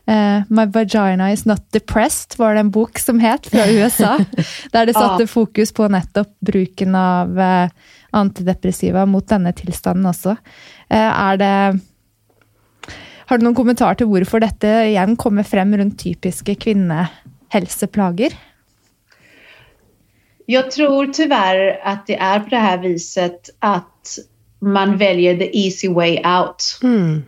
Uh, My vagina is not depressed var det en bok som het från USA, där det satte fokus på nettopp bruken av uh, antidepressiva mot denna tillstånd också. Uh, är det har du någon kommentar till varför detta igen kommer fram runt typiska kvinnohälsoplager? Jag tror tyvärr att det är på det här viset att man väljer the easy way out. Mm.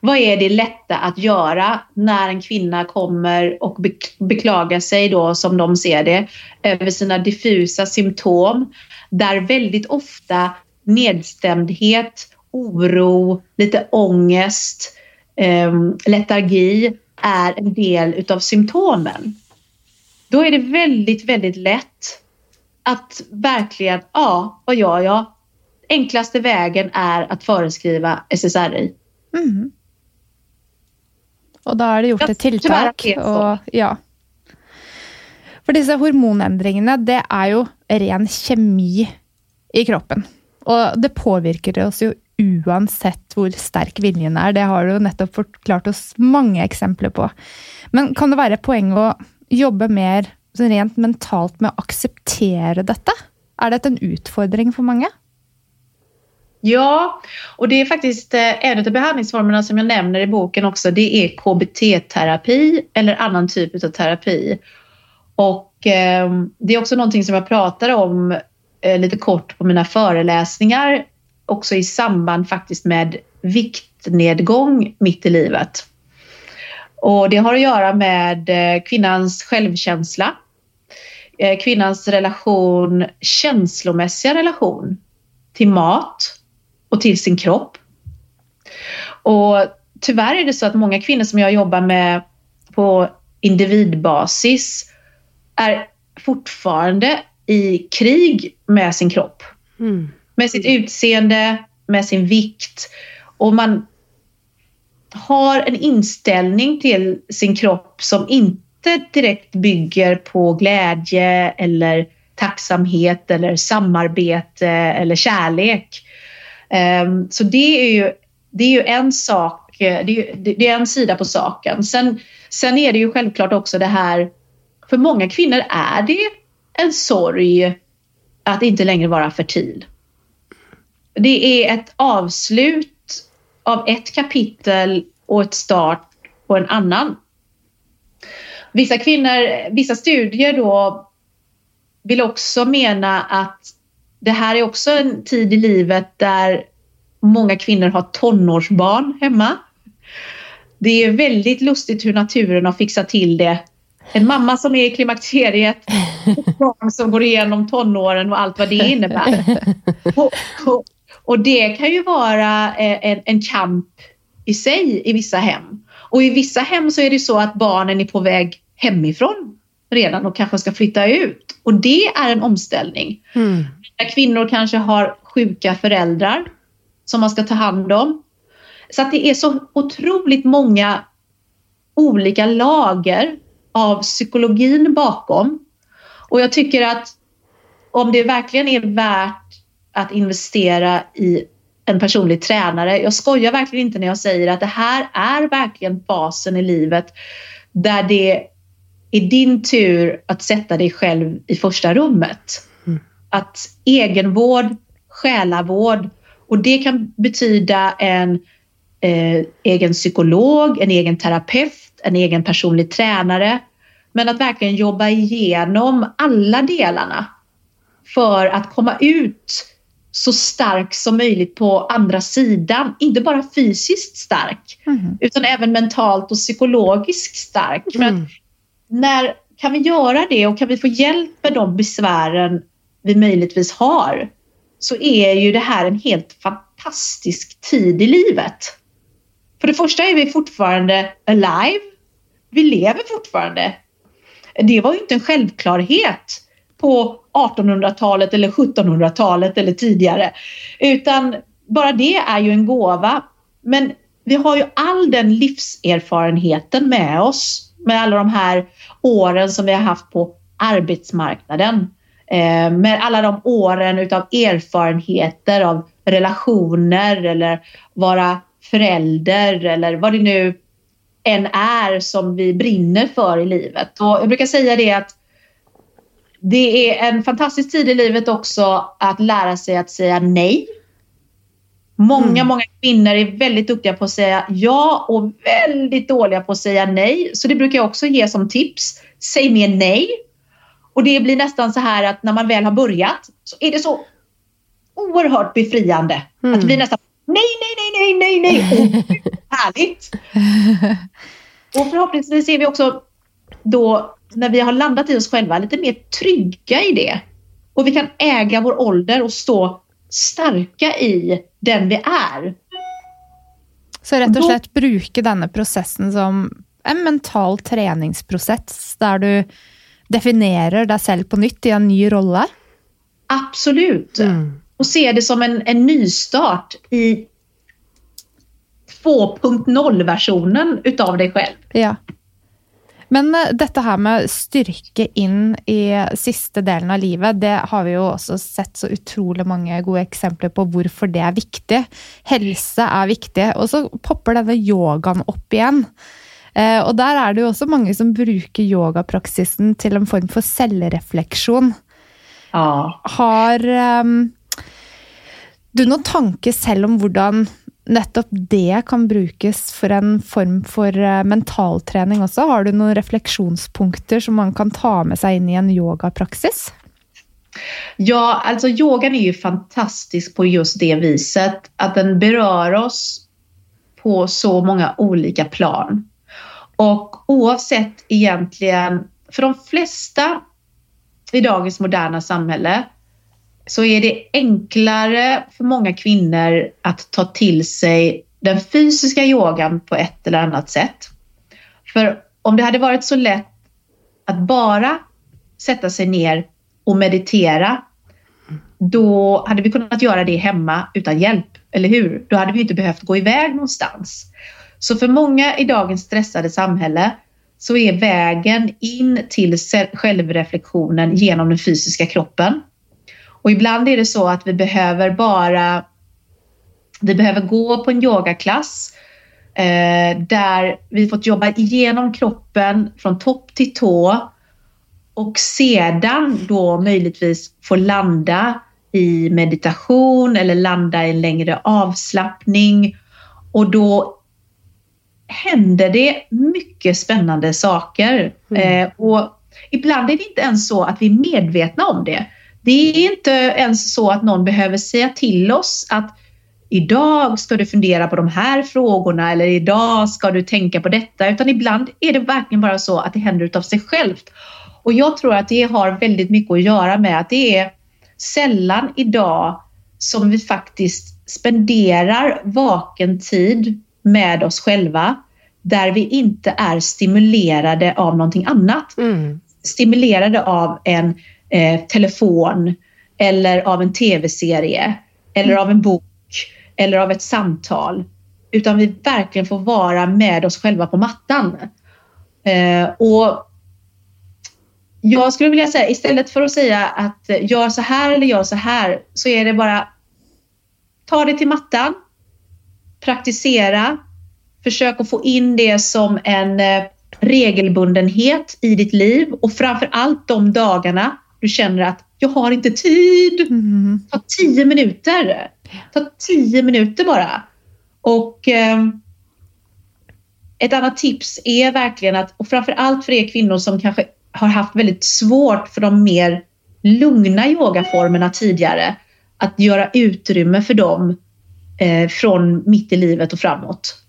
Vad är det lätta att göra när en kvinna kommer och beklagar sig då som de ser det över sina diffusa symptom där väldigt ofta nedstämdhet, oro, lite ångest, eh, letargi är en del utav symptomen. Då är det väldigt, väldigt lätt att verkligen, ja, vad gör jag? Enklaste vägen är att föreskriva SSRI. Mm. Och då har det gjort ett tilltag. Och, ja. For disse hormonendringene, det er jo ren kjemi i kroppen. Og det påvirker oss jo uansett hvor sterk viljen er. Det har du jo nettopp forklart oss mange eksempler på. Men kan det være et poeng å jobbe mer rent mentalt med å akseptere dette? Er dette en utfordring for mange? Ja, och det är faktiskt eh, en av behandlingsformerna som jag nämner i boken också. Det är KBT-terapi eller annan typ av terapi. Och eh, det är också någonting som jag pratar om eh, lite kort på mina föreläsningar. Också i samband faktiskt med viktnedgång mitt i livet. Och det har att göra med eh, kvinnans självkänsla. Eh, kvinnans relation, känslomässiga relation till mat och till sin kropp. Och tyvärr är det så att många kvinnor som jag jobbar med på individbasis är fortfarande i krig med sin kropp. Mm. Med sitt utseende, med sin vikt. Och man har en inställning till sin kropp som inte direkt bygger på glädje eller tacksamhet eller samarbete eller kärlek. Ehm, så det är ju, det är ju en sak, eh, det är, det är en sida på saken. Sen, sen är det ju självklart också det här, för många kvinnor är det en sorg att inte längre vara fertil. Det är ett avslut av ett kapitel och ett start på en annan. Vissa kvinnor, vissa studier då vill också mena att det här är också en tid i livet där många kvinnor har tonårsbarn hemma. Det är väldigt lustigt hur naturen har fixat till det. En mamma som är i klimakteriet, ett barn som går igenom tonåren och allt vad det innebär. Och, och, och det kan ju vara eh, en, en kamp i sig i vissa hem. Och i vissa hem så är det så att barnen är på väg hemifrån redan och kanske ska flytta ut. Och det är en omställning. Mm. Där kvinnor kanske har sjuka föräldrar som man ska ta hand om. Så att det är så otroligt många olika lager av psykologin bakom. Och jag tycker att om det verkligen är värt att investera i en personlig tränare. Jag skojar verkligen inte när jag säger att det här är verkligen fasen i livet där det är din tur att sätta dig själv i första rummet. Att egenvård, själavård och det kan betyda en eh, egen psykolog, en egen terapeut, en egen personlig tränare. Men att verkligen jobba igenom alla delarna för att komma ut så stark som möjligt på andra sidan. Inte bara fysiskt stark mm. utan även mentalt och psykologiskt stark. Mm. när kan vi göra det och kan vi få hjälp med de besvären vi möjligtvis har så är ju det här en helt fantastisk tid i livet. För det första är vi fortfarande alive. Vi lever fortfarande. Det var ju inte en självklarhet på 1800-talet eller 1700-talet eller tidigare. Utan bara det är ju en gåva. Men vi har ju all den livserfarenheten med oss med alla de här åren som vi har haft på arbetsmarknaden. Eh, med alla de åren utav erfarenheter av relationer eller vara förälder eller vad det nu än är som vi brinner för i livet. Och jag brukar säga det att det är en fantastisk tid i livet också att lära sig att säga nej. Många, mm. många kvinnor är väldigt duktiga på att säga ja och väldigt dåliga på att säga nej. Så det brukar jag också ge som tips. Säg mer nej. Och det blir nästan så här att när man väl har börjat så är det så oerhört befriande. Mm. Att det blir nästan nej, nej, nej, nej, nej, nej. Oh, härligt! Och förhoppningsvis är vi också då när vi har landat i oss själva lite mer trygga i det. Och vi kan äga vår ålder och stå starka i den vi är. Så rätt och slett bruke denna processen som en mental träningsprocess där du definierar dig själv på nytt i en ny roll? Absolut. Mm. Och se det som en, en nystart i 2.0-versionen utav dig själv. Ja. Men uh, dette her med styrke inn i siste delen av livet, det har vi jo også sett så utrolig mange gode eksempler på hvorfor det er viktig. Helse er viktig. Og så popper denne yogaen opp igjen. Uh, og der er det jo også mange som bruker yogapraksisen til en form for selvrefleksjon. Ja. Har um, du noen tanke selv om hvordan nettopp det kan brukes for en form for eh, mentaltrening også? Har du noen refleksjonspunkter som man kan ta med seg inn i en yogapraksis? Ja, alltså yogan är ju fantastisk på just det viset att den berör oss på så många olika plan. Och oavsett egentligen, för de flesta i dagens moderna samhälle så är det enklare för många kvinnor att ta till sig den fysiska yogan på ett eller annat sätt. För om det hade varit så lätt att bara sätta sig ner och meditera, då hade vi kunnat göra det hemma utan hjälp, eller hur? Då hade vi inte behövt gå iväg någonstans. Så för många i dagens stressade samhälle så är vägen in till självreflektionen genom den fysiska kroppen. Och ibland är det så att vi behöver bara vi behöver gå på en yogaklass eh, där vi fått jobba igenom kroppen från topp till tå och sedan då möjligtvis få landa i meditation eller landa i en längre avslappning och då händer det mycket spännande saker. Mm. Eh, och ibland är det inte ens så att vi är medvetna om det. Det är inte ens så att någon behöver säga till oss att idag ska du fundera på de här frågorna eller idag ska du tänka på detta, utan ibland är det verkligen bara så att det händer utav sig självt. Och jag tror att det har väldigt mycket att göra med att det är sällan idag som vi faktiskt spenderar vaken tid med oss själva där vi inte är stimulerade av någonting annat. Mm. Stimulerade av en eh, telefon eller av en tv-serie eller av en bok eller av ett samtal. Utan vi verkligen får vara med oss själva på mattan. Eh, och jag skulle vilja säga istället för att säga att gör så här eller gör så här så är det bara ta det till mattan, praktisera, försök att få in det som en eh, regelbundenhet i ditt liv och framför allt de dagarna du känner att jag har inte tid. Mm. Ta tio minuter. Ta tio minuter bara. Och eh, ett annat tips är verkligen att, och framför allt för er kvinnor som kanske har haft väldigt svårt för de mer lugna yogaformerna tidigare, att göra utrymme för dem från mitt i livet och framåt.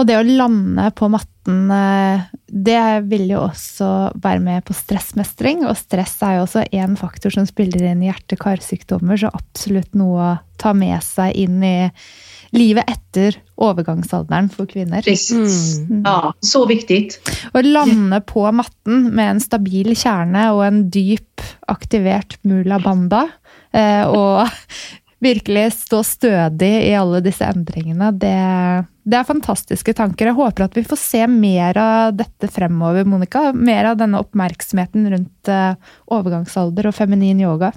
Og det å lande på matten, eh, det vil jo også være med på stressmestring. Og stress er jo også én faktor som spiller inn i hjerte-karsykdommer, så absolutt noe å ta med seg inn i livet etter overgangsalderen for kvinner. Mm. Ja, så viktig. Å lande på matten med en stabil kjerne og en dyp, aktivert mula banda, eh, og virkelig stå stødig i alle disse endringene, det, det, er fantastiske tanker. Jeg håper at vi får se mer av dette fremover, Monica. Mer av denne oppmerksomheten rundt uh, overgangsalder og feminin yoga.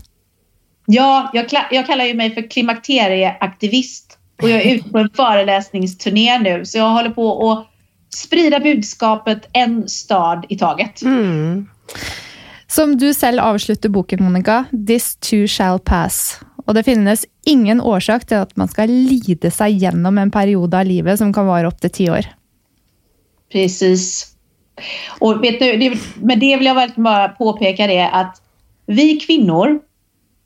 Ja, jag, jag kallar ju mig för klimakterieaktivist och jag är ute på en föreläsningsturné nu så jag håller på att sprida budskapet en stad i taget. Mm. Som du selv avslutter boken, Monica, 'This too shall pass'. Og det finnes ingen årsak til at man skal lide seg gjennom en periode av livet som kan vara upp till tio år. Precis. Och vet du, det, med det vill jag verkligen bara påpeka det att vi kvinnor,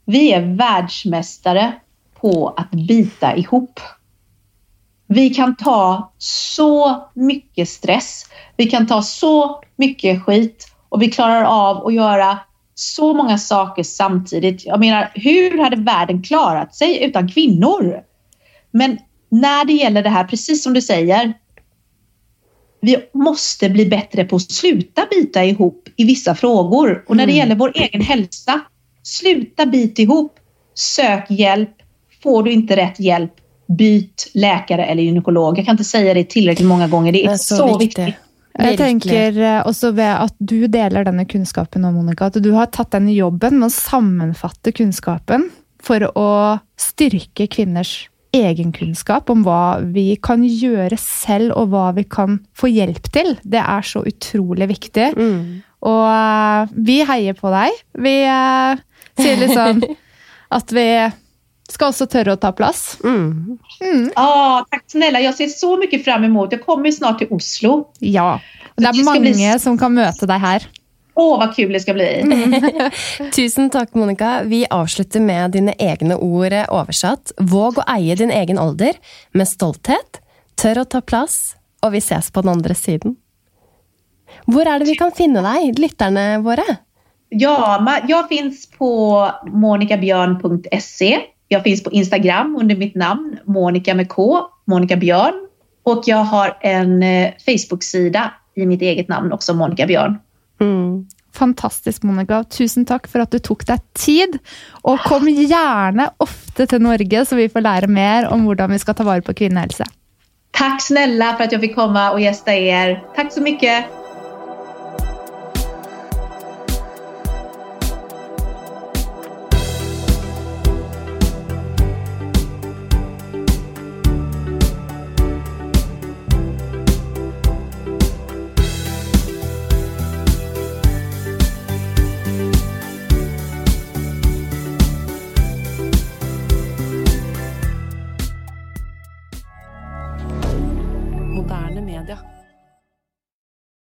vi är världsmästare på att bita ihop. Vi kan ta så mycket stress, vi kan ta så mycket skit och vi klarar av att göra så många saker samtidigt. Jag menar, hur hade världen klarat sig utan kvinnor? Men när det gäller det här, precis som du säger, vi måste bli bättre på att sluta bita ihop i vissa frågor. Och när det mm. gäller vår egen hälsa, sluta bita ihop, sök hjälp. Får du inte rätt hjälp, byt läkare eller gynekolog. Jag kan inte säga det tillräckligt många gånger. Det är, det är så, så viktigt. Jeg tenker eh, også ved at du deler denne kunnskapen nå, Monica, at du har tatt denne jobben med å sammenfatte kunnskapen for å styrke kvinners egenkunnskap om hva vi kan gjøre selv, og hva vi kan få hjelp til. Det er så utrolig viktig. Mm. Og eh, vi heier på deg. Vi eh, sier liksom at vi ska också törra att ta plats. Mm. Mm. Ja, tack snälla. Jag ser så mycket fram emot. Jag kommer snart till Oslo. Ja. Det Det skal mange bli- som kan møte deg her. Åh, vad kul det ska bli. Tusen takk, Monica. Vi avslutter med dine egne ord oversatt. Våg å eie din egen alder med stolthet. Tør å ta plass, og vi ses på den andre siden. Hvor er det vi kan finne deg, lytterne våre? Ja, jag finns på monicabjörn.se. Jag finns på Instagram under mitt namn, Monica med K, Monica Björn. Och jag har en eh, Facebook-sida i mitt eget namn också, Monica Björn. Mm. Fantastisk, Monica. Tusen takk for at du tok deg tid. Og kom gjerne ofte til Norge, så vi får lære mer om hvordan vi skal ta vare på kvinnehelse. Tack snälla för att jag fick komma och gästa er. Tack så mycket.